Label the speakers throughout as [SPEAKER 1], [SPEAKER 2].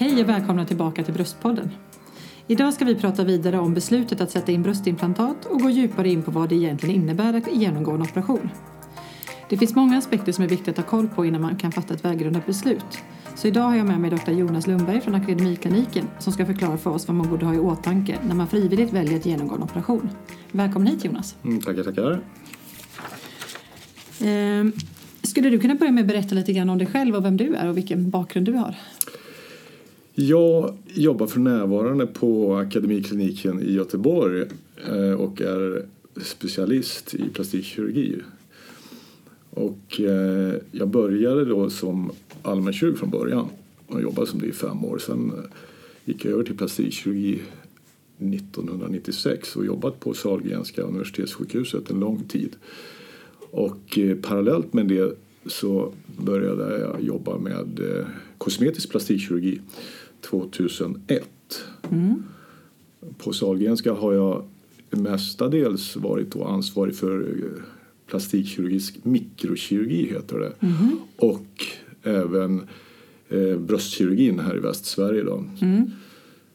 [SPEAKER 1] Hej och välkomna tillbaka till Bröstpodden. Idag ska vi prata vidare om beslutet att sätta in bröstimplantat och gå djupare in på vad det egentligen innebär att genomgå en operation. Det finns många aspekter som är viktiga att ha koll på innan man kan fatta ett välgrundat beslut. Så idag har jag med mig Dr. Jonas Lundberg från Akademikliniken som ska förklara för oss vad man borde ha i åtanke när man frivilligt väljer att genomgå en operation. Välkommen hit Jonas.
[SPEAKER 2] Mm, tackar, tackar.
[SPEAKER 1] Ehm, skulle du kunna börja med att berätta lite grann om dig själv och vem du är och vilken bakgrund du har?
[SPEAKER 2] Jag jobbar för närvarande på Akademikliniken i Göteborg eh, och är specialist i plastikkirurgi. Och eh, jag började då som allmänkirurg från början och jobbade som det i fem år. Sen eh, gick jag över till plastikkirurgi 1996 och jobbat på Sahlgrenska universitetssjukhuset en lång tid. Och parallellt med det så började jag jobba med kosmetisk plastikkirurgi 2001. Mm. På Sahlgrenska har jag mestadels varit ansvarig för eh, plastikkirurgisk mikrokirurgi heter det. Mm. Och även eh, bröstkirurgin här i Västsverige. Då. Mm.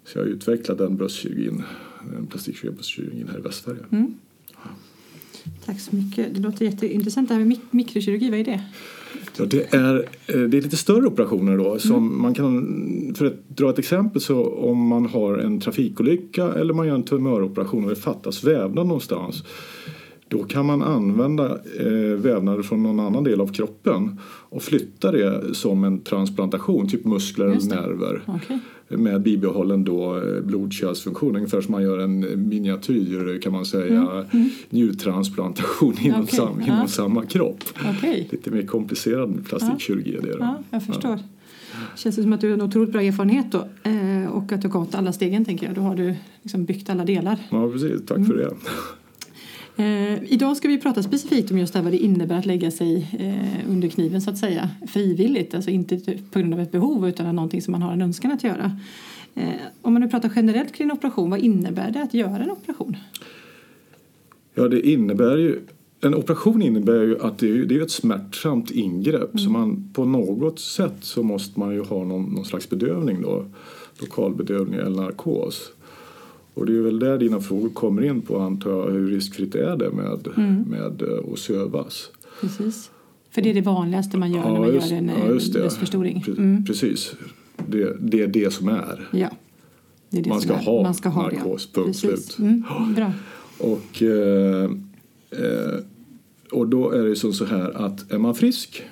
[SPEAKER 2] Så jag har utvecklat den bröstkirurgin, den plastikkirurgin här i Västsverige. Mm.
[SPEAKER 1] Tack så mycket. Det låter jätteintressant det här med mikrokirurgi, vad är det?
[SPEAKER 2] Ja, det, är, eh, det är lite större operationer då. Som mm. man kan, för att dra ett exempel så om man har en trafikolycka eller man gör en tumöroperation och det fattas vävnad någonstans då kan man använda eh, vävnader från någon annan del av kroppen och flytta det som en transplantation, typ muskler eller nerver. Okay med bibehållen då eh, blodkärlsfunktion. Ungefär som man gör en miniatyr kan man säga mm. Mm. njurtransplantation inom, okay. sam, inom ja. samma kropp. Okay. Lite mer komplicerad plastikkirurgi är det.
[SPEAKER 1] Ja, jag förstår. Ja. Känns det som att du har en otroligt bra erfarenhet då eh, och att du har gått alla stegen tänker jag. Då har du liksom byggt alla delar.
[SPEAKER 2] Ja precis, tack mm. för det.
[SPEAKER 1] Eh, idag ska vi prata specifikt om just det här, vad det innebär att lägga sig eh, under kniven så att säga frivilligt, alltså inte på grund av ett behov utan någonting som man har en önskan att göra. Eh, om man nu pratar generellt kring operation, vad innebär det att göra en operation?
[SPEAKER 2] Ja, det innebär ju en operation innebär ju att det är, det är ett smärtsamt ingrepp mm. så man på något sätt så måste man ju ha någon, någon slags bedövning då, lokalbedövning eller narkos. Och det är väl där dina frågor kommer in på antar jag, hur riskfritt är det med, mm. med eh, att sövas?
[SPEAKER 1] Precis. För det är det vanligaste man gör ja, när man just, gör en ja, bröstförstoring?
[SPEAKER 2] Mm. Precis. Det, det, är det som är.
[SPEAKER 1] Ja. Det är det
[SPEAKER 2] man, ska
[SPEAKER 1] är.
[SPEAKER 2] ha man ska ha narkos, ja. punkt slut.
[SPEAKER 1] Mm. Bra.
[SPEAKER 2] Och, eh, eh, och då är det som så här att är man frisk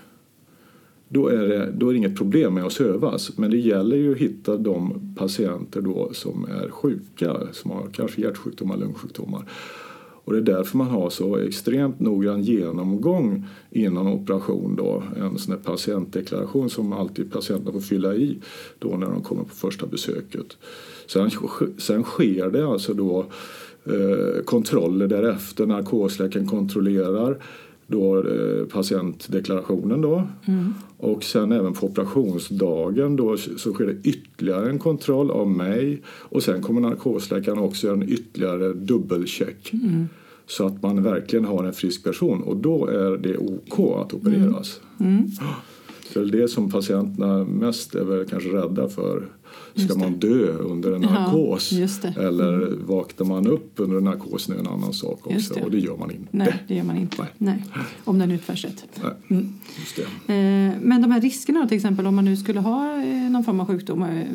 [SPEAKER 2] då är, det, då är det inget problem med att sövas. Men det gäller ju att hitta de patienter då som är sjuka, som har kanske hjärtsjukdomar, lungsjukdomar. Och det är därför man har så extremt noggrann genomgång innan operation. Då. En sån här patientdeklaration som alltid patienterna får fylla i då när de kommer på första besöket. Sen, sen sker det alltså då kontroller därefter. Narkosläkaren kontrollerar då, eh, patientdeklarationen. Då. Mm. Och sen även på operationsdagen då, så sker det ytterligare en kontroll av mig och sen kommer narkosläkaren också göra en ytterligare dubbelcheck. Mm. Så att man verkligen har en frisk person och då är det OK att opereras. Mm. mm. Det är det som patienterna mest är väl kanske rädda för. Ska man dö under en narkos
[SPEAKER 1] ja,
[SPEAKER 2] eller mm. vaknar man upp under en narkos är en annan sak också det. och det gör man inte.
[SPEAKER 1] Nej, det gör man inte. Nej. Nej. Om den utförs rätt.
[SPEAKER 2] Mm.
[SPEAKER 1] Eh, men de här riskerna till exempel om man nu skulle ha eh, någon form av sjukdom eh,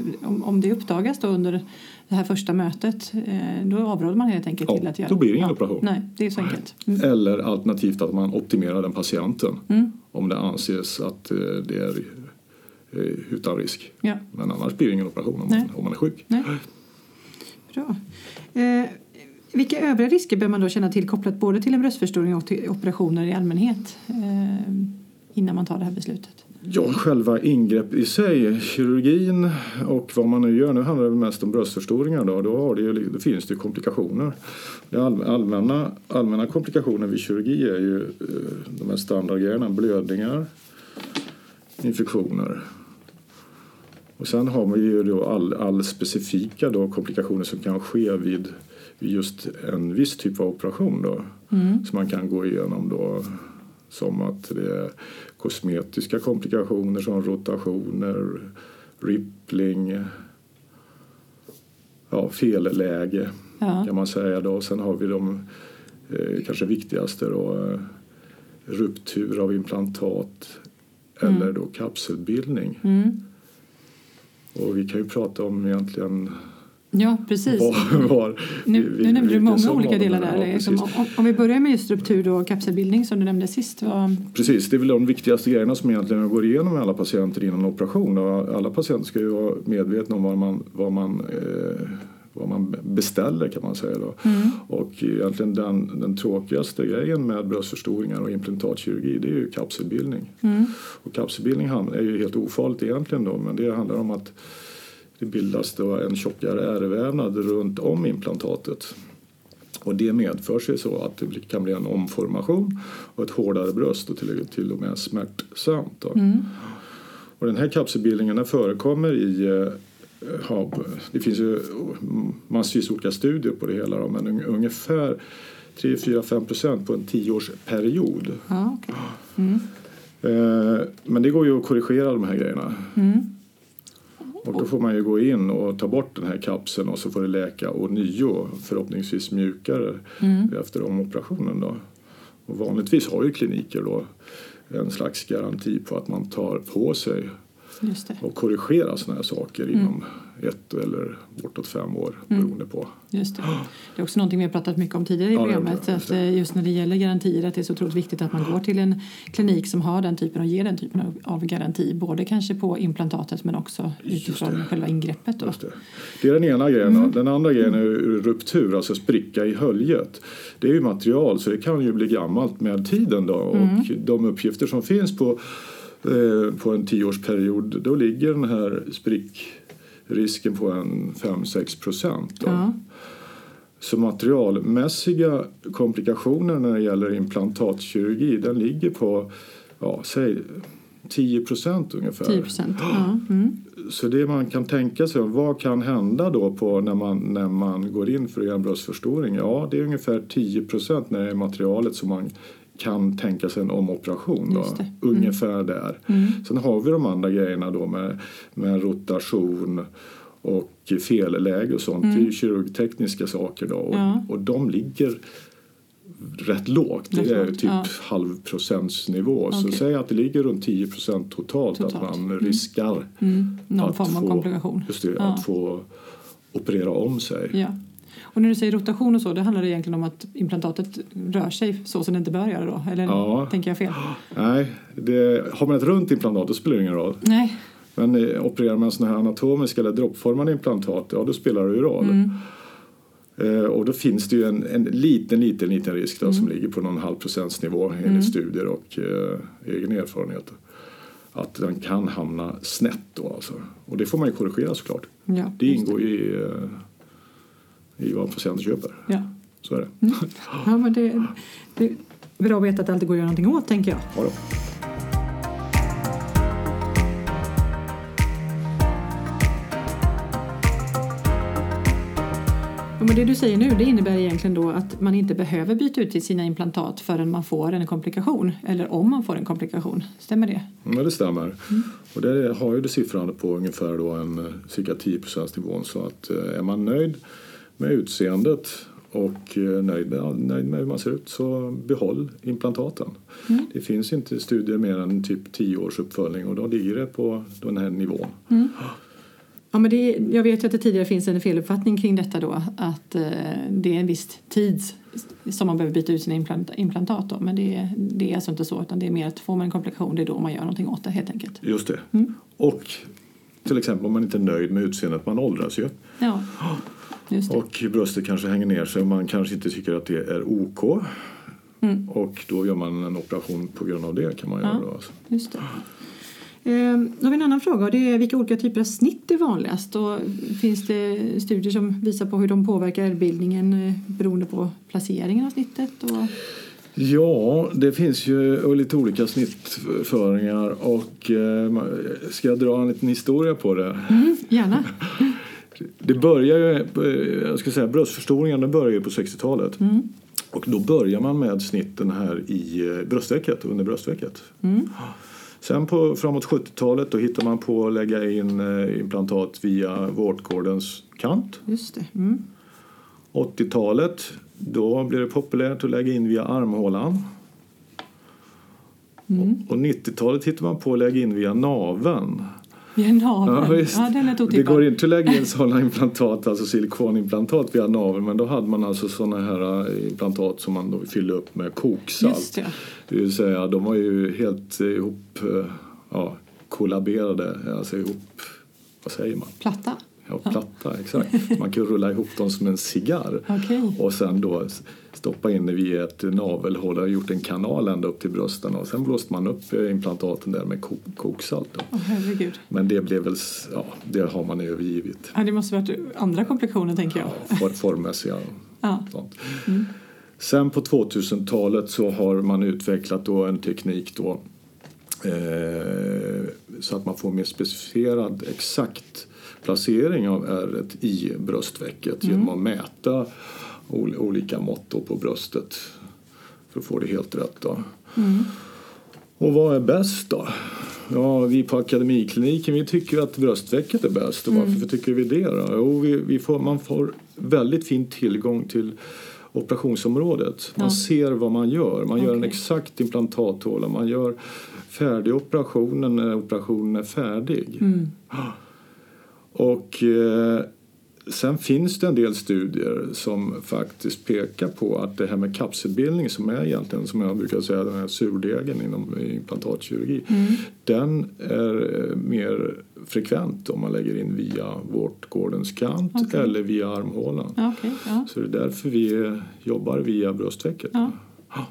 [SPEAKER 1] om det uppdagas då under det här första mötet då avråder man helt enkelt
[SPEAKER 2] ja,
[SPEAKER 1] till att göra
[SPEAKER 2] då blir det ingen ja. operation.
[SPEAKER 1] Nej, det är så enkelt.
[SPEAKER 2] Mm. Eller alternativt att man optimerar den patienten mm. om det anses att det är utan risk. Ja. Men annars blir det ingen operation om, man, om man är sjuk.
[SPEAKER 1] Nej. Bra. Eh, vilka övriga risker bör man då känna till kopplat både till en bröstförstoring och till operationer i allmänhet eh, innan man tar det här beslutet?
[SPEAKER 2] Ja, själva ingrepp i sig, kirurgin och vad man nu gör. Nu handlar det mest om bröstförstoringar. Då, då, har det ju, då finns det komplikationer. Det allmänna, allmänna komplikationer vid kirurgi är ju eh, de här standardgrejerna, blödningar, infektioner och sen har man ju då all, all specifika då komplikationer som kan ske vid, just en viss typ av operation då. Mm. Som man kan gå igenom då som att det är kosmetiska komplikationer som rotationer, rippling, ja, felläge
[SPEAKER 1] Ja.
[SPEAKER 2] kan man säga. Då. Sen har vi de eh, kanske viktigaste då, eh, ruptur av implantat eller då kapselbildning.
[SPEAKER 1] Mm.
[SPEAKER 2] Och vi kan ju prata om egentligen
[SPEAKER 1] Ja, precis.
[SPEAKER 2] var, var
[SPEAKER 1] Nu,
[SPEAKER 2] vi-
[SPEAKER 1] nu nämnde du många olika delar
[SPEAKER 2] är.
[SPEAKER 1] där.
[SPEAKER 2] Ja,
[SPEAKER 1] liksom, om, om vi börjar med just ruptur och kapselbildning som du nämnde sist. Vad,
[SPEAKER 2] Precis, det är väl de viktigaste grejerna som egentligen går igenom med alla patienter innan operation. Och alla patienter ska ju vara medvetna om vad man, vad man, eh, vad man beställer kan man säga. Då.
[SPEAKER 1] Mm.
[SPEAKER 2] Och egentligen den, den tråkigaste grejen med bröstförstoringar och implantatkirurgi det är ju kapselbildning.
[SPEAKER 1] mm.
[SPEAKER 2] Och kapselbildning är ju helt ofarligt egentligen då men det handlar om att det bildas då en tjockare ärrvävnad runt om implantatet. Och det medför sig så att det kan bli en omformation och ett hårdare bröst och till, till och med smärtsamt.
[SPEAKER 1] Mm.
[SPEAKER 2] Och den här kapselbildningen förekommer i eh, ja, det finns ju massvis olika studier på det hela då, men un- ungefär 3-4-5 procent på en tioårsperiod.
[SPEAKER 1] Ja, okej. Mm.
[SPEAKER 2] Eh, Men det går ju att korrigera de här grejerna.
[SPEAKER 1] Mm.
[SPEAKER 2] Och då får man ju gå in och ta bort den här kapseln och så får det läka och nio förhoppningsvis mjukare
[SPEAKER 1] Mm.
[SPEAKER 2] efter omoperationen. Då. Och vanligtvis har ju kliniker då en slags garanti på att man tar på sig. Och korrigerar sådana här saker
[SPEAKER 1] Mm.
[SPEAKER 2] inom ett eller bortåt fem år beroende på.
[SPEAKER 1] Just det. det är också någonting vi har pratat mycket om tidigare i
[SPEAKER 2] Ja,
[SPEAKER 1] programmet. att eh, just när det gäller garantier att det är så otroligt viktigt att man går till en klinik som har den typen och ger den typen av, garanti. Både kanske på implantatet men också utifrån själva ingreppet. Då.
[SPEAKER 2] Det. det är den ena grejen.
[SPEAKER 1] Mm.
[SPEAKER 2] Den andra grejen är ruptur, alltså spricka i höljet. Det är ju material så det kan ju bli gammalt med tiden. Då.
[SPEAKER 1] Mm.
[SPEAKER 2] Och de uppgifter som finns på, på en tioårsperiod då ligger den här sprickrisken på en 5-6 procent.
[SPEAKER 1] Ja.
[SPEAKER 2] Så materialmässiga komplikationer när det gäller implantatkirurgi den ligger på ja, säg 10 procent ungefär.
[SPEAKER 1] 10 procent. Ja. Mm.
[SPEAKER 2] Så det man kan tänka sig, vad kan hända då på när man, när man går in för att göra en bröstförstoring? Ja, det är ungefär 10 procent när det är materialet som man kan tänka sig en omoperation. Då.
[SPEAKER 1] Mm.
[SPEAKER 2] Ungefär där. Sen har vi de andra grejerna då med, med rotation och felläge och sånt. Det är ju kirurgtekniska saker då och,
[SPEAKER 1] Mm. Ja.
[SPEAKER 2] och de ligger rätt lågt. Det är typ
[SPEAKER 1] ja.
[SPEAKER 2] halvprocentsnivå. Så
[SPEAKER 1] Okej.
[SPEAKER 2] säg att det ligger runt 10 procent totalt,
[SPEAKER 1] Totalt.
[SPEAKER 2] att man riskar
[SPEAKER 1] Mm. Någon
[SPEAKER 2] att
[SPEAKER 1] form av
[SPEAKER 2] få-
[SPEAKER 1] komplikation.
[SPEAKER 2] Just det,
[SPEAKER 1] Ja.
[SPEAKER 2] att få operera om sig.
[SPEAKER 1] Ja. Och när du säger rotation och så, det handlar det egentligen om att implantatet rör sig så som det inte bör göra då? Eller
[SPEAKER 2] Ja.
[SPEAKER 1] tänker jag fel?
[SPEAKER 2] Nej, det, har man ett runt implantat då spelar det ingen roll.
[SPEAKER 1] Nej.
[SPEAKER 2] Men eh, opererar man sådana här anatomiska eller droppformade implantat, ja då spelar det ju roll.
[SPEAKER 1] Mm.
[SPEAKER 2] Eh, och då finns det ju en, en liten, liten, liten risk då,
[SPEAKER 1] Mm.
[SPEAKER 2] som ligger på någon halv procentsnivå enligt studier och eh, egen erfarenhet. Att den kan hamna snett då alltså. Och det får man ju korrigera såklart.
[SPEAKER 1] Ja,
[SPEAKER 2] Det ingår ju i, eh, i vad patienten köper.
[SPEAKER 1] Ja.
[SPEAKER 2] Så är det.
[SPEAKER 1] Ja, men det, det är bra att veta att det alltid går att göra någonting åt, tänker jag.
[SPEAKER 2] Ja, då.
[SPEAKER 1] Men det du säger nu det innebär egentligen då att man inte behöver byta ut sina implantat förrän man får en komplikation. Eller om man får en komplikation. Stämmer det?
[SPEAKER 2] Ja, det stämmer.
[SPEAKER 1] Mm.
[SPEAKER 2] Och det har ju det siffran på ungefär då en eh, cirka 10 nivån så att eh, är man nöjd med utseendet och eh, nöjd med, nöjd med hur man ser ut så behåll implantaten.
[SPEAKER 1] Mm.
[SPEAKER 2] Det finns inte studier mer än typ 10 års uppföljning och då ligger det på den här nivån.
[SPEAKER 1] Ja, men det, jag vet ju att det tidigare finns en feluppfattning kring detta då. Att eh, det är en viss tid som man behöver byta ut sina implant, implantat då. Men det, det är alltså inte så utan det är mer att får man en komplikation det är då man gör någonting åt det helt enkelt.
[SPEAKER 2] Just det.
[SPEAKER 1] Mm.
[SPEAKER 2] Och till exempel om man inte är nöjd med utseendet, man åldras ju.
[SPEAKER 1] Ja.
[SPEAKER 2] Och bröstet kanske hänger ner sig och man kanske inte tycker att det är OK.
[SPEAKER 1] Mm.
[SPEAKER 2] Och då gör man en operation på grund av det kan man göra. Då, alltså.
[SPEAKER 1] Just det. Eh, då har vi en annan fråga och det är vilka olika typer av snitt är vanligast och finns det studier som visar på hur de påverkar ärrbildningen eh, beroende på placeringen av snittet? Och...
[SPEAKER 2] Ja, det finns ju lite olika snittföringar och eh, ska jag dra en liten historia på det?
[SPEAKER 1] Mm, gärna.
[SPEAKER 2] Det börjar ju, eh, jag ska säga bröstförstoringen börjar ju på 60-talet.
[SPEAKER 1] Mm.
[SPEAKER 2] Och då börjar man med snitten här i eh, bröstvecket, under bröstvecket.
[SPEAKER 1] Mm.
[SPEAKER 2] Sen på, framåt 70-talet då hittar man på att lägga in eh, implantat via vårtgårdens kant.
[SPEAKER 1] Just det. Mm.
[SPEAKER 2] 80-talet då blev det populärt att lägga in via armhålan.
[SPEAKER 1] Mm.
[SPEAKER 2] Och, och 90-talet hittar man på att lägga in via naveln.
[SPEAKER 1] Via naveln.
[SPEAKER 2] Ja.
[SPEAKER 1] Ja,
[SPEAKER 2] Det går inte att lägga in sådana implantat, alltså silikonimplantat via naveln men då hade man alltså sådana här eh, implantat som man då fyllde upp med koksalt.
[SPEAKER 1] Just det.
[SPEAKER 2] Det vill säga de var ju helt eh, ihop, eh, ja, kollaberade, alltså ihop, vad säger man?
[SPEAKER 1] Platta.
[SPEAKER 2] Ja, platta, exakt. Man kan rulla ihop dem som en cigarr.
[SPEAKER 1] Okej.
[SPEAKER 2] Och sen då stoppa in via ett navelhål och gjort en kanal ända upp till brösten och sen blåste man upp eh, implantaten där med ko- koksalt. Då.
[SPEAKER 1] Herregud.
[SPEAKER 2] Men det blev väl, ja, det har man övergivit.
[SPEAKER 1] Ja, det måste varit andra komplikationer tänker jag.
[SPEAKER 2] For, formmässiga
[SPEAKER 1] Ja.
[SPEAKER 2] sånt. Sen på 2000-talet så har man utvecklat då en teknik då eh, så att man får mer specificerad exakt placering av ärret i bröstvecket genom att mäta ol- olika mått på bröstet för att få det helt rätt. Då. Och vad är bäst då? Ja, vi på Akademikliniken vi tycker att bröstvecket är bäst. Och varför tycker vi det då? Jo, vi, vi får, man får väldigt fin tillgång till operationsområdet. Man
[SPEAKER 1] Ja.
[SPEAKER 2] ser vad man gör. Man gör en exakt implantathåla. Man gör färdig operationen när operationen är färdig.
[SPEAKER 1] Mm.
[SPEAKER 2] Och eh, sen finns det en del studier som faktiskt pekar på att det här med kapselbildning som är egentligen som jag brukar säga den här surdegen inom implantatkirurgi den är eh, mer frekvent om man lägger in via vårtgårdens kant
[SPEAKER 1] Okej.
[SPEAKER 2] eller via armhålan.
[SPEAKER 1] Okej. Ja.
[SPEAKER 2] Så det är därför vi eh, jobbar via bröstvecket.
[SPEAKER 1] Ja.
[SPEAKER 2] Ja,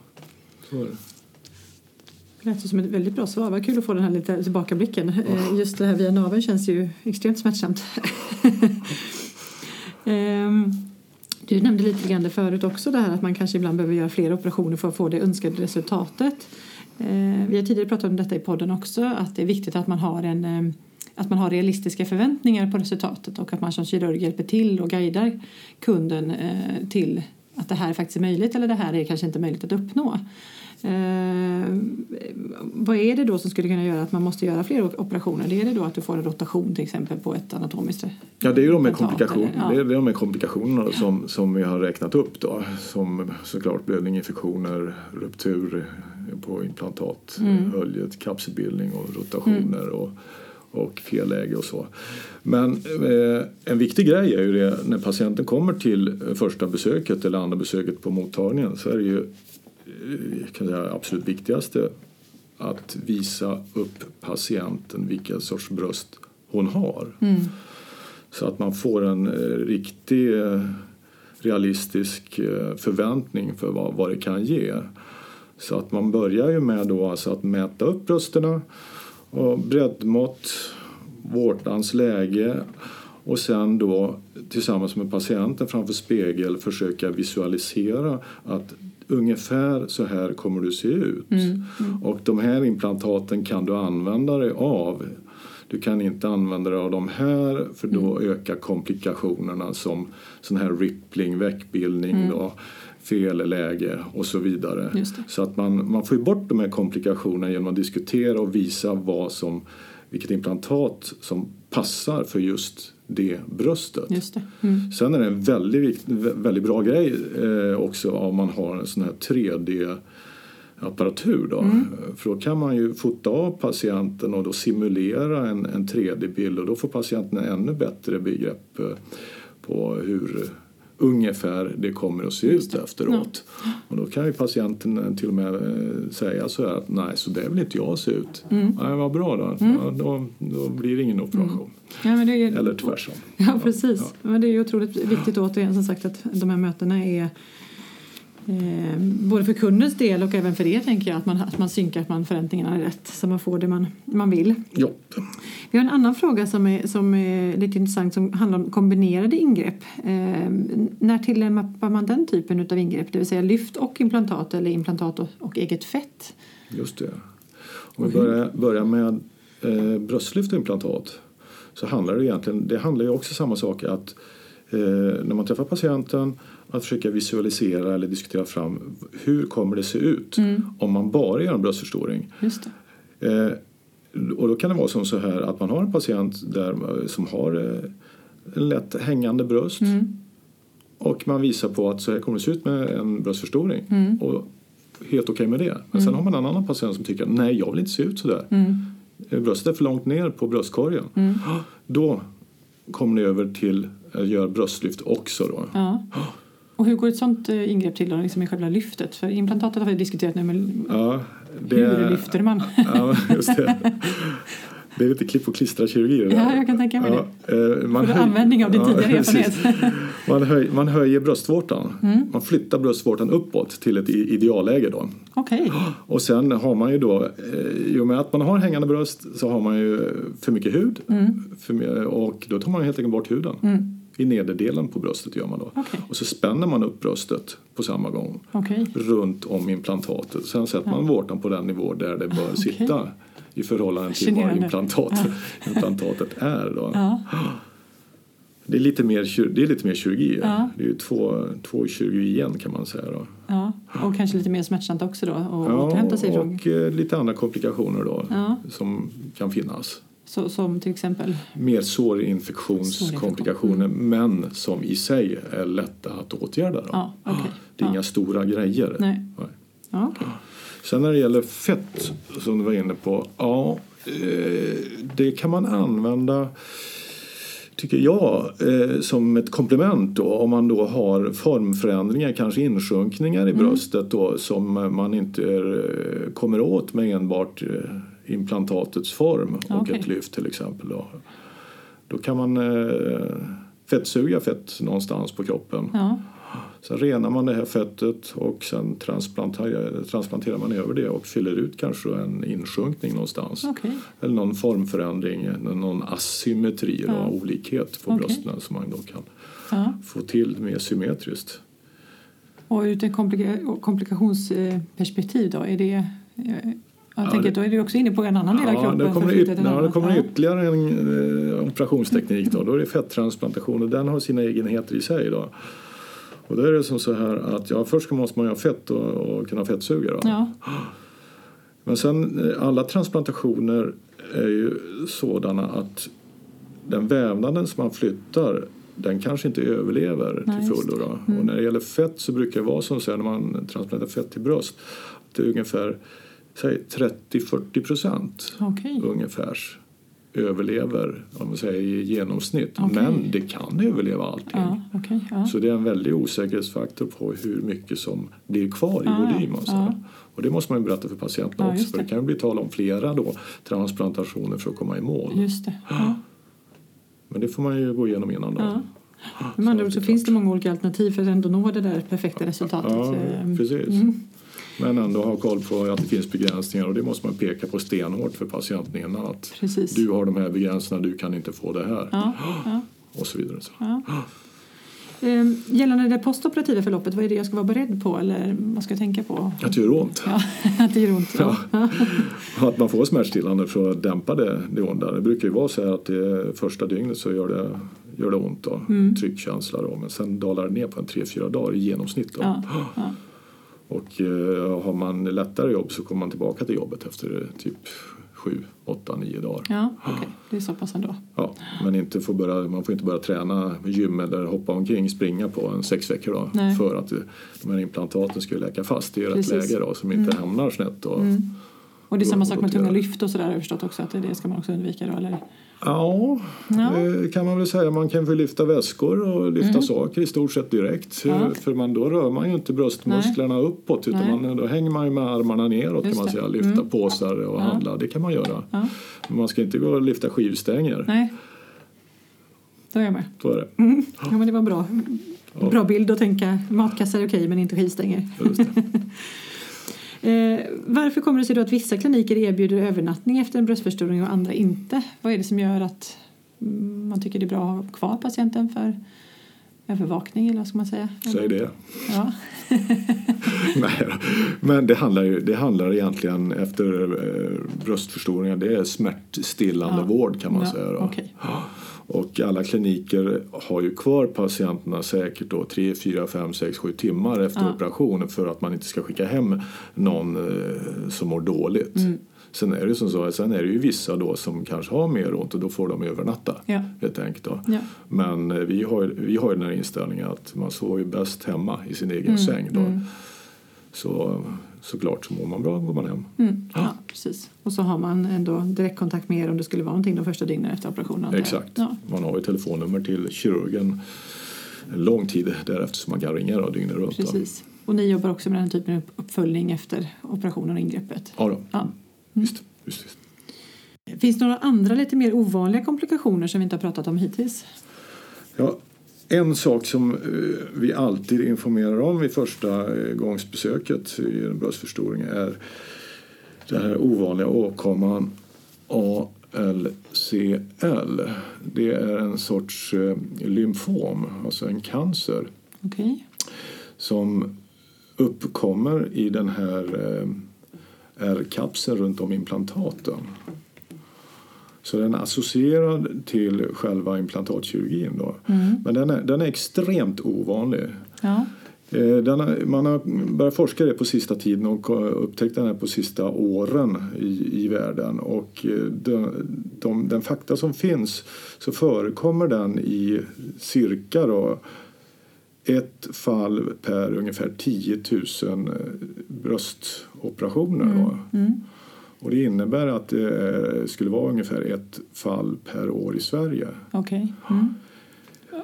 [SPEAKER 2] så är det.
[SPEAKER 1] Det lät ju som ett väldigt bra svar. Vad kul att få den här lite tillbakablicken. Eh, Just det här via naveln känns ju extremt smärtsamt. Ehm, Du nämnde lite grann det förut också, det här att man kanske ibland behöver göra fler operationer för att få det önskade resultatet. Eh, Vi har tidigare pratat om detta i podden också, att det är viktigt att man har en eh, att man har realistiska förväntningar på resultatet och att man som kirurg hjälper till och guidar kunden eh, till att det här faktiskt är möjligt eller det här är kanske inte möjligt att uppnå. Eh, vad är det då som skulle kunna göra att man måste göra fler operationer? Det är det då att du får en rotation till exempel på ett anatomiskt
[SPEAKER 2] Ja, det är ju de här, komplikation?
[SPEAKER 1] Ja.
[SPEAKER 2] det är de här komplikationerna som, som vi har räknat upp då. Som såklart blödning, infektioner, ruptur på implantat,
[SPEAKER 1] Mm.
[SPEAKER 2] höljet, kapselbildning och rotationer och, och felläge och så. Men eh, en viktig grej är ju det när patienten kommer till första besöket eller andra besöket på mottagningen så är det ju kan jag säga, absolut viktigaste att visa upp patienten vilka sorts bröst hon har.
[SPEAKER 1] Mm.
[SPEAKER 2] Så att man får en eh, riktig eh, realistisk eh, förväntning för vad, vad det kan ge. Så att man börjar ju med då alltså att mäta upp brösten och breddmått, vårtans läge och sen då tillsammans med patienten framför spegel försöka visualisera att ungefär så här kommer du se ut. Och de här implantaten kan du använda dig av. Du kan inte använda dig av de här för då ökar komplikationerna som sån här rippling, väckbildning, då, felläge och så vidare. Så att man, man får bort de här komplikationerna genom att diskutera och visa vad som, vilket implantat som passar för just det bröstet.
[SPEAKER 1] Just det. Mm.
[SPEAKER 2] Sen är det en väldigt, väldigt bra grej eh, också om man har en sån här 3D apparatur då. För då kan man ju fota av patienten och då simulera en, en 3D-bild och då får patienten en ännu bättre begrepp eh, på hur ungefär det kommer att se ut efteråt. Och då kan ju patienten eh, till och med eh, säga så här att nej, så där vill inte jag se ut. Nej, vad bra då. Ja, då. Då blir det ingen operation.
[SPEAKER 1] Ja, men det är.
[SPEAKER 2] Eller tvärtom.
[SPEAKER 1] Ja, precis. Men det är ju otroligt viktigt återigen som sagt att de här mötena är eh, både för kundens del och även för er tänker jag att man, att man synkar att man förväntningarna är rätt så man får det man, man vill.
[SPEAKER 2] Ja.
[SPEAKER 1] Vi har en annan fråga som är, som är lite intressant som handlar om kombinerade ingrepp. Eh, när tillämpar man den typen av ingrepp? Det vill säga lyft och implantat eller implantat och, och eget fett?
[SPEAKER 2] Just det. Om vi börjar, börjar med eh, bröstlyft och implantat så handlar det egentligen, det handlar ju också samma sak att eh, när man träffar patienten att försöka visualisera eller diskutera fram hur kommer det se ut om man bara gör en bröstförstoring. Eh, och då kan det vara som så här att man har en patient där, som har eh, en lätt hängande bröst
[SPEAKER 1] Mm.
[SPEAKER 2] och man visar på att så här kommer det se ut med en bröstförstoring.
[SPEAKER 1] Mm.
[SPEAKER 2] Och helt okej med det. Men sen har man en annan patient som tycker nej jag vill inte se ut så där.
[SPEAKER 1] Mm.
[SPEAKER 2] Bröstet är för långt ner på bröstkorgen. Då kommer ni över till att göra bröstlyft också. Då.
[SPEAKER 1] Ja. Och hur går ett sånt eh, ingrepp till då, liksom i själva lyftet? För implantatet har vi diskuterat nu, men
[SPEAKER 2] Ja,
[SPEAKER 1] hur lyfter man?
[SPEAKER 2] Ja, just det. Det är lite klipp och klistra kirurgi det.
[SPEAKER 1] Ja, jag kan tänka mig det.
[SPEAKER 2] Ja, eh, man
[SPEAKER 1] Får du användning av din tidigare
[SPEAKER 2] precis.
[SPEAKER 1] erfarenhet?
[SPEAKER 2] Man, höj, man höjer bröstvårtan.
[SPEAKER 1] Mm.
[SPEAKER 2] Man flyttar bröstvårtan uppåt till ett idealläge. Då.
[SPEAKER 1] Okej.
[SPEAKER 2] Och sen har man ju då, eh, i och med att man har hängande bröst så har man ju för mycket hud. För, my- och då tar man helt enkelt bort huden.
[SPEAKER 1] Mm.
[SPEAKER 2] I nederdelen på bröstet gör man då.
[SPEAKER 1] Okej.
[SPEAKER 2] Och så spänner man upp bröstet på samma gång.
[SPEAKER 1] Okej.
[SPEAKER 2] runt om implantatet. Sen sätter man vårtan på den nivå där det bör sitta i förhållande till var
[SPEAKER 1] Fascinerande.
[SPEAKER 2] implantat, implantatet är. Då.
[SPEAKER 1] Ja.
[SPEAKER 2] Det, är lite mer, det är lite mer kirurgi.
[SPEAKER 1] Ja.
[SPEAKER 2] Det är ju två, två kirurgi igen kan man säga. Då.
[SPEAKER 1] ja. Och kanske lite mer smärtsamt också då att
[SPEAKER 2] Ja,
[SPEAKER 1] återhämta sig från.
[SPEAKER 2] och eh, lite andra komplikationer då,
[SPEAKER 1] Ja.
[SPEAKER 2] som kan finnas.
[SPEAKER 1] Så, som till exempel?
[SPEAKER 2] Mer sårinfektionskomplikationer men som i sig är lätta att åtgärda. Då.
[SPEAKER 1] Ja, okej.
[SPEAKER 2] Det är
[SPEAKER 1] Ja.
[SPEAKER 2] inga stora grejer.
[SPEAKER 1] Nej.
[SPEAKER 2] Nej.
[SPEAKER 1] Ja, okej.
[SPEAKER 2] Sen när det gäller fett som du var inne på. Ja, eh, det kan man använda tycker jag eh, som ett komplement då om man då har formförändringar, kanske insjunkningar i bröstet då som man inte eh, kommer åt med enbart eh, implantatets form och
[SPEAKER 1] Okej.
[SPEAKER 2] ett lyft till exempel. Då, då kan man eh, fettsuga fett någonstans på kroppen.
[SPEAKER 1] Ja.
[SPEAKER 2] Sen renar man det här fettet och sen transplanterar, transplanterar man över det och fyller ut kanske en insjunkning någonstans.
[SPEAKER 1] Okej.
[SPEAKER 2] Eller någon formförändring, någon asymmetri eller
[SPEAKER 1] Ja.
[SPEAKER 2] olikhet på
[SPEAKER 1] Okej.
[SPEAKER 2] brösten som man då kan
[SPEAKER 1] Ja.
[SPEAKER 2] få till mer symmetriskt.
[SPEAKER 1] Och ur ett komplika- komplikationsperspektiv då, är det... Jag
[SPEAKER 2] Ja,
[SPEAKER 1] tänker
[SPEAKER 2] det-
[SPEAKER 1] då är du också inne på en annan del av kroppen.
[SPEAKER 2] det kommer,
[SPEAKER 1] för
[SPEAKER 2] yt- ja, det kommer
[SPEAKER 1] Ja.
[SPEAKER 2] ytterligare en eh, operationsteknik då. Då är det fettransplantation och den har sina egenheter i sig då. Och då är det som så här att ja, först måste man ha fett och, och kunna fettsuga då.
[SPEAKER 1] Ja.
[SPEAKER 2] Men sen eh, alla transplantationer är ju sådana att den vävnaden som man flyttar den kanske inte överlever
[SPEAKER 1] Nej,
[SPEAKER 2] till fullo. Då. Och när det gäller fett så brukar det vara som så här, när man transplanterar fett till bröst att det är ungefär 30-40 procent
[SPEAKER 1] Okej.
[SPEAKER 2] ungefär överlever om man säger i genomsnitt.
[SPEAKER 1] Okej.
[SPEAKER 2] Men det kan överleva allting.
[SPEAKER 1] Ja, okej. Ja.
[SPEAKER 2] Så det är en väldig osäkerhetsfaktor på hur mycket som blir kvar i
[SPEAKER 1] Ja,
[SPEAKER 2] volym. Och, så. och det måste man ju berätta för patienterna också
[SPEAKER 1] just
[SPEAKER 2] för det
[SPEAKER 1] det.
[SPEAKER 2] kan ju bli tal om flera då, transplantationer för att komma i mål.
[SPEAKER 1] Just det.
[SPEAKER 2] Men det får man ju gå igenom innan då.
[SPEAKER 1] Ord så
[SPEAKER 2] det är
[SPEAKER 1] finns det många olika alternativ för att ändå nå det där perfekta resultatet.
[SPEAKER 2] Ja,
[SPEAKER 1] Eh,
[SPEAKER 2] precis.
[SPEAKER 1] Mm.
[SPEAKER 2] Men ändå ha koll på att det finns begränsningar och det måste man peka på stenhårt för patienten innan att
[SPEAKER 1] Precis.
[SPEAKER 2] du har de här begränsningarna, du kan inte få det här.
[SPEAKER 1] Ja, ja,
[SPEAKER 2] Och så vidare. Så.
[SPEAKER 1] ja. Eh, Gällande det postoperativa förloppet, vad är det jag ska vara beredd på eller vad ska jag tänka på?
[SPEAKER 2] Att det gör ont.
[SPEAKER 1] Ja, att det gör ont. Ja.
[SPEAKER 2] Att man får smärtstillande för att dämpa det, det onda. Det brukar ju vara så att det första dygnet så gör det, gör det ont då,
[SPEAKER 1] Mm.
[SPEAKER 2] tryckkänsla då. Men sen dalar det ner på en 3-4 dagar i genomsnitt då.
[SPEAKER 1] Ja, ja.
[SPEAKER 2] Och eh, har man lättare jobb så kommer man tillbaka till jobbet efter eh, typ 7, 8, 9 dagar.
[SPEAKER 1] ja okej. Det är så pass ändå.
[SPEAKER 2] Ja, men inte får börja, man får inte börja träna gym eller hoppa omkring, springa på en sex veckor då,
[SPEAKER 1] Nej.
[SPEAKER 2] för att eh, de här implantaten ska ju läka fast i rätt
[SPEAKER 1] Precis.
[SPEAKER 2] läge då, som inte hamnar snett. Då.
[SPEAKER 1] Mm. Och det är
[SPEAKER 2] Då-
[SPEAKER 1] samma sak
[SPEAKER 2] då
[SPEAKER 1] med tunga lyft och sådär förstått också att det ska man också undvika då eller?
[SPEAKER 2] Ja,
[SPEAKER 1] Ja.
[SPEAKER 2] det kan man väl säga. Man kan väl lyfta väskor och lyfta saker i stort sett direkt.
[SPEAKER 1] Mm. Ja.
[SPEAKER 2] För man, då rör man ju inte bröstmusklerna uppåt utan
[SPEAKER 1] Nej.
[SPEAKER 2] man, då hänger man ju med armarna neråt
[SPEAKER 1] Just
[SPEAKER 2] kan man säga. Lyfta
[SPEAKER 1] Mm.
[SPEAKER 2] påsar och
[SPEAKER 1] Ja.
[SPEAKER 2] handla, det kan man göra. Men man ska inte gå och lyfta skivstänger.
[SPEAKER 1] Nej. Då är jag med.
[SPEAKER 2] Så är det.
[SPEAKER 1] Mm. Ja, men det var bra. Bra bild att tänka. Matkassar är okej men inte skivstänger. Eh, varför kommer det sig då att vissa kliniker erbjuder övernattning efter en bröstförstoring och andra inte? Vad är det som gör att mm, man tycker det är bra att ha kvar patienten för övervakning eller vad ska man säga?
[SPEAKER 2] Säg det.
[SPEAKER 1] Ja.
[SPEAKER 2] Nej, men det handlar, ju, det handlar egentligen efter eh, bröstförstoringar, det är smärtstillande
[SPEAKER 1] Ja.
[SPEAKER 2] vård kan man
[SPEAKER 1] Ja,
[SPEAKER 2] säga. Då.
[SPEAKER 1] okej.
[SPEAKER 2] Och alla kliniker har ju kvar patienterna säkert då 3, 4, 5, 6, 7 timmar efter
[SPEAKER 1] Ja.
[SPEAKER 2] operationen för att man inte ska skicka hem någon eh, som mår dåligt.
[SPEAKER 1] Mm.
[SPEAKER 2] Sen är det som så, sen är det ju vissa då som kanske har mer ont och då får de övernatta.
[SPEAKER 1] Ja.
[SPEAKER 2] Helt enkelt då.
[SPEAKER 1] Ja.
[SPEAKER 2] Men eh, vi har, vi har ju den här inställningen att man sover ju bäst hemma i sin egen
[SPEAKER 1] Mm,
[SPEAKER 2] säng. Då.
[SPEAKER 1] mm.
[SPEAKER 2] Så såklart så mår man bra går man hem.
[SPEAKER 1] Mm, ja, precis. Och så har man ändå direktkontakt med er om det skulle vara någonting de första dygnen efter operationen.
[SPEAKER 2] Exakt.
[SPEAKER 1] Ja,
[SPEAKER 2] Man har ju telefonnummer till kirurgen en lång tid därefter så man kan ringa då, dygnet runt.
[SPEAKER 1] Precis. Och ni jobbar också med den typen av uppföljning efter operationen och ingreppet.
[SPEAKER 2] Ja, då.
[SPEAKER 1] Ja.
[SPEAKER 2] Visst, visst, visst.
[SPEAKER 1] Finns det några andra lite mer ovanliga komplikationer som vi inte har pratat om hittills?
[SPEAKER 2] Ja, en sak som eh, vi alltid informerar om vid första eh, gångsbesöket i en bröstförstoring är den här ovanliga åkomman ALCL. Det är en sorts eh, lymfom, alltså en cancer
[SPEAKER 1] Okej.
[SPEAKER 2] som uppkommer i den här eh, R-kapseln runt om implantaten. Så den är associerad till själva implantatkirurgin. Då.
[SPEAKER 1] Mm.
[SPEAKER 2] Men den är, den är extremt ovanlig.
[SPEAKER 1] Ja.
[SPEAKER 2] Eh, Den har, man har börjat forska det på sista tiden och upptäckt den här på sista åren i, i världen. Och eh, de, de, den fakta som finns så förekommer den i cirka då ett fall per ungefär 10 000 bröstoperationer. Då.
[SPEAKER 1] Mm.
[SPEAKER 2] Och det innebär att det eh, skulle vara ungefär ett fall per år i Sverige.
[SPEAKER 1] Okej. Mm.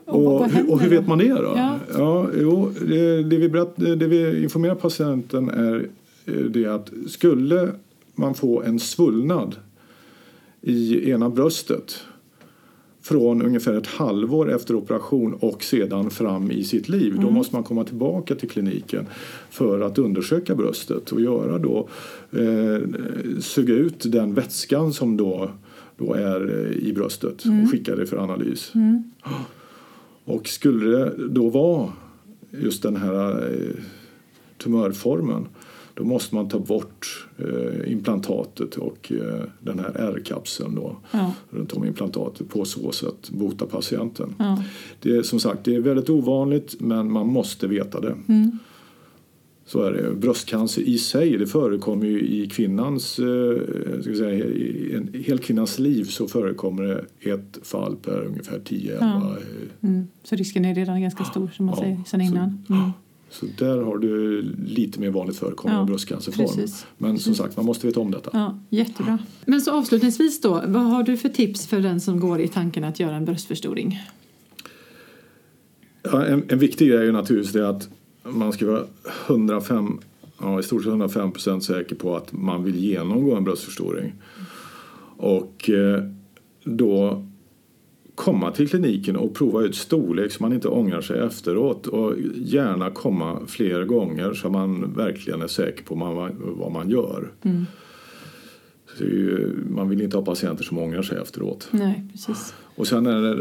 [SPEAKER 2] Och,
[SPEAKER 1] händer
[SPEAKER 2] och hur vet man det då?
[SPEAKER 1] Ja.
[SPEAKER 2] Ja, jo, det, det, vi berätt, det vi informerar patienten är eh, det att skulle man få en svullnad i ena bröstet från ungefär ett halvår efter operation och sedan fram i sitt liv.
[SPEAKER 1] Mm.
[SPEAKER 2] Då måste man komma tillbaka till kliniken för att undersöka bröstet och göra då, eh, suga ut den vätskan som då, då är eh, i bröstet
[SPEAKER 1] Mm.
[SPEAKER 2] och skicka det för analys. Och skulle det då vara just den här eh, tumörformen då måste man ta bort eh, implantatet och den här R-kapseln då
[SPEAKER 1] Ja.
[SPEAKER 2] runt om implantatet på så sätt bota patienten.
[SPEAKER 1] Ja.
[SPEAKER 2] Det är som sagt det är väldigt ovanligt men man måste veta det.
[SPEAKER 1] Mm.
[SPEAKER 2] Så är det. Bröstcancer i sig det förekommer ju i kvinnans, eh, ska säga, i en hel kvinnans liv så förekommer det ett fall per ungefär 10-11
[SPEAKER 1] Ja.
[SPEAKER 2] eh,
[SPEAKER 1] Mm. Så risken är redan ganska stor som man
[SPEAKER 2] Ja,
[SPEAKER 1] säger sen innan. Mm.
[SPEAKER 2] Så där har du lite mer vanligt förekommande
[SPEAKER 1] Ja,
[SPEAKER 2] bröstcancerform.
[SPEAKER 1] precis.
[SPEAKER 2] Men som sagt, man måste veta om detta.
[SPEAKER 1] Ja, jättebra. Men så avslutningsvis då, vad har du för tips för den som går i tanken att göra en bröstförstoring?
[SPEAKER 2] Ja, en, en viktig grej är ju naturligtvis det att man ska vara 105, ja, i stort sett 105 procent säker på att man vill genomgå en bröstförstoring. Och eh, då komma till kliniken och prova ut storlek så man inte ångrar sig efteråt och gärna komma fler gånger så man verkligen är säker på man, vad man gör.
[SPEAKER 1] Mm.
[SPEAKER 2] Ju, man vill inte ha patienter som ångrar sig efteråt.
[SPEAKER 1] Nej, precis.
[SPEAKER 2] Och sen är det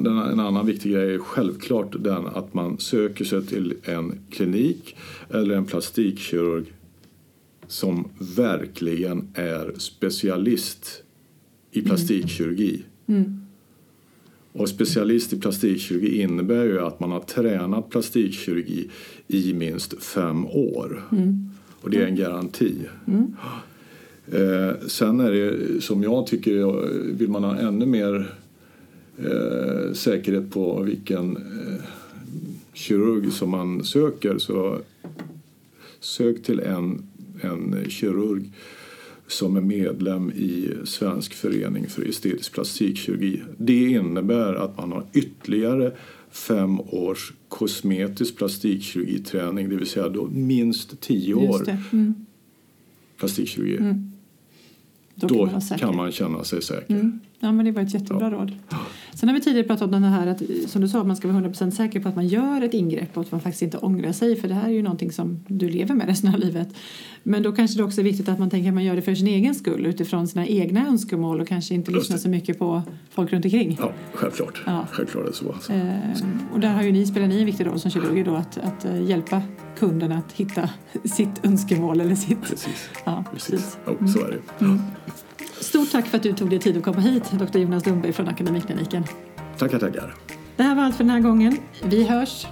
[SPEAKER 2] den- en annan viktig grej är självklart den att man söker sig till en klinik eller en plastikkirurg som verkligen är specialist i plastikkirurgi.
[SPEAKER 1] Mm.
[SPEAKER 2] Och specialist i plastikkirurgi innebär ju att man har tränat plastikkirurgi i minst fem år.
[SPEAKER 1] Mm.
[SPEAKER 2] Och det är en garanti.
[SPEAKER 1] Mm.
[SPEAKER 2] Eh, sen är det som jag tycker, vill man ha ännu mer eh, säkerhet på vilken eh, kirurg som man söker så sök till en, en kirurg som är medlem i Svensk förening för estetisk plastikkirurgi. Det innebär att man har ytterligare fem års kosmetisk plastikkirurgiträning, det vill säga då minst tio år.
[SPEAKER 1] Mm.
[SPEAKER 2] plastikkirurgi.
[SPEAKER 1] Mm. Då,
[SPEAKER 2] Då
[SPEAKER 1] kan man
[SPEAKER 2] kan man känna sig säker.
[SPEAKER 1] Mm. Ja, men det var ett jättebra råd. Sen har vi tidigare pratat om den här att, som du sa, att man ska vara 100% säker på att man gör ett ingrepp och att man faktiskt inte ångrar sig. För det här är ju någonting som du lever med resten av livet. Men då kanske det också är viktigt att man tänker att man gör det för sin egen skull utifrån sina egna önskemål och kanske inte lyssnar
[SPEAKER 2] det.
[SPEAKER 1] så mycket på folk runt omkring.
[SPEAKER 2] Ja, självklart.
[SPEAKER 1] Ja.
[SPEAKER 2] Självklart är det så. Alltså.
[SPEAKER 1] Ehm, och där har ju ni, spelar ni en viktig roll som kirurger då att, att eh, hjälpa kunden att hitta sitt önskemål eller sitt...
[SPEAKER 2] Precis.
[SPEAKER 1] Ja,
[SPEAKER 2] Precis.
[SPEAKER 1] precis.
[SPEAKER 2] Ja, så är det.
[SPEAKER 1] Stort tack för att du tog dig tid att komma hit, Dr. Jonas Lundberg från Akademikliniken.
[SPEAKER 2] Tackar, tackar.
[SPEAKER 1] Det här var allt för den här gången. Vi hörs!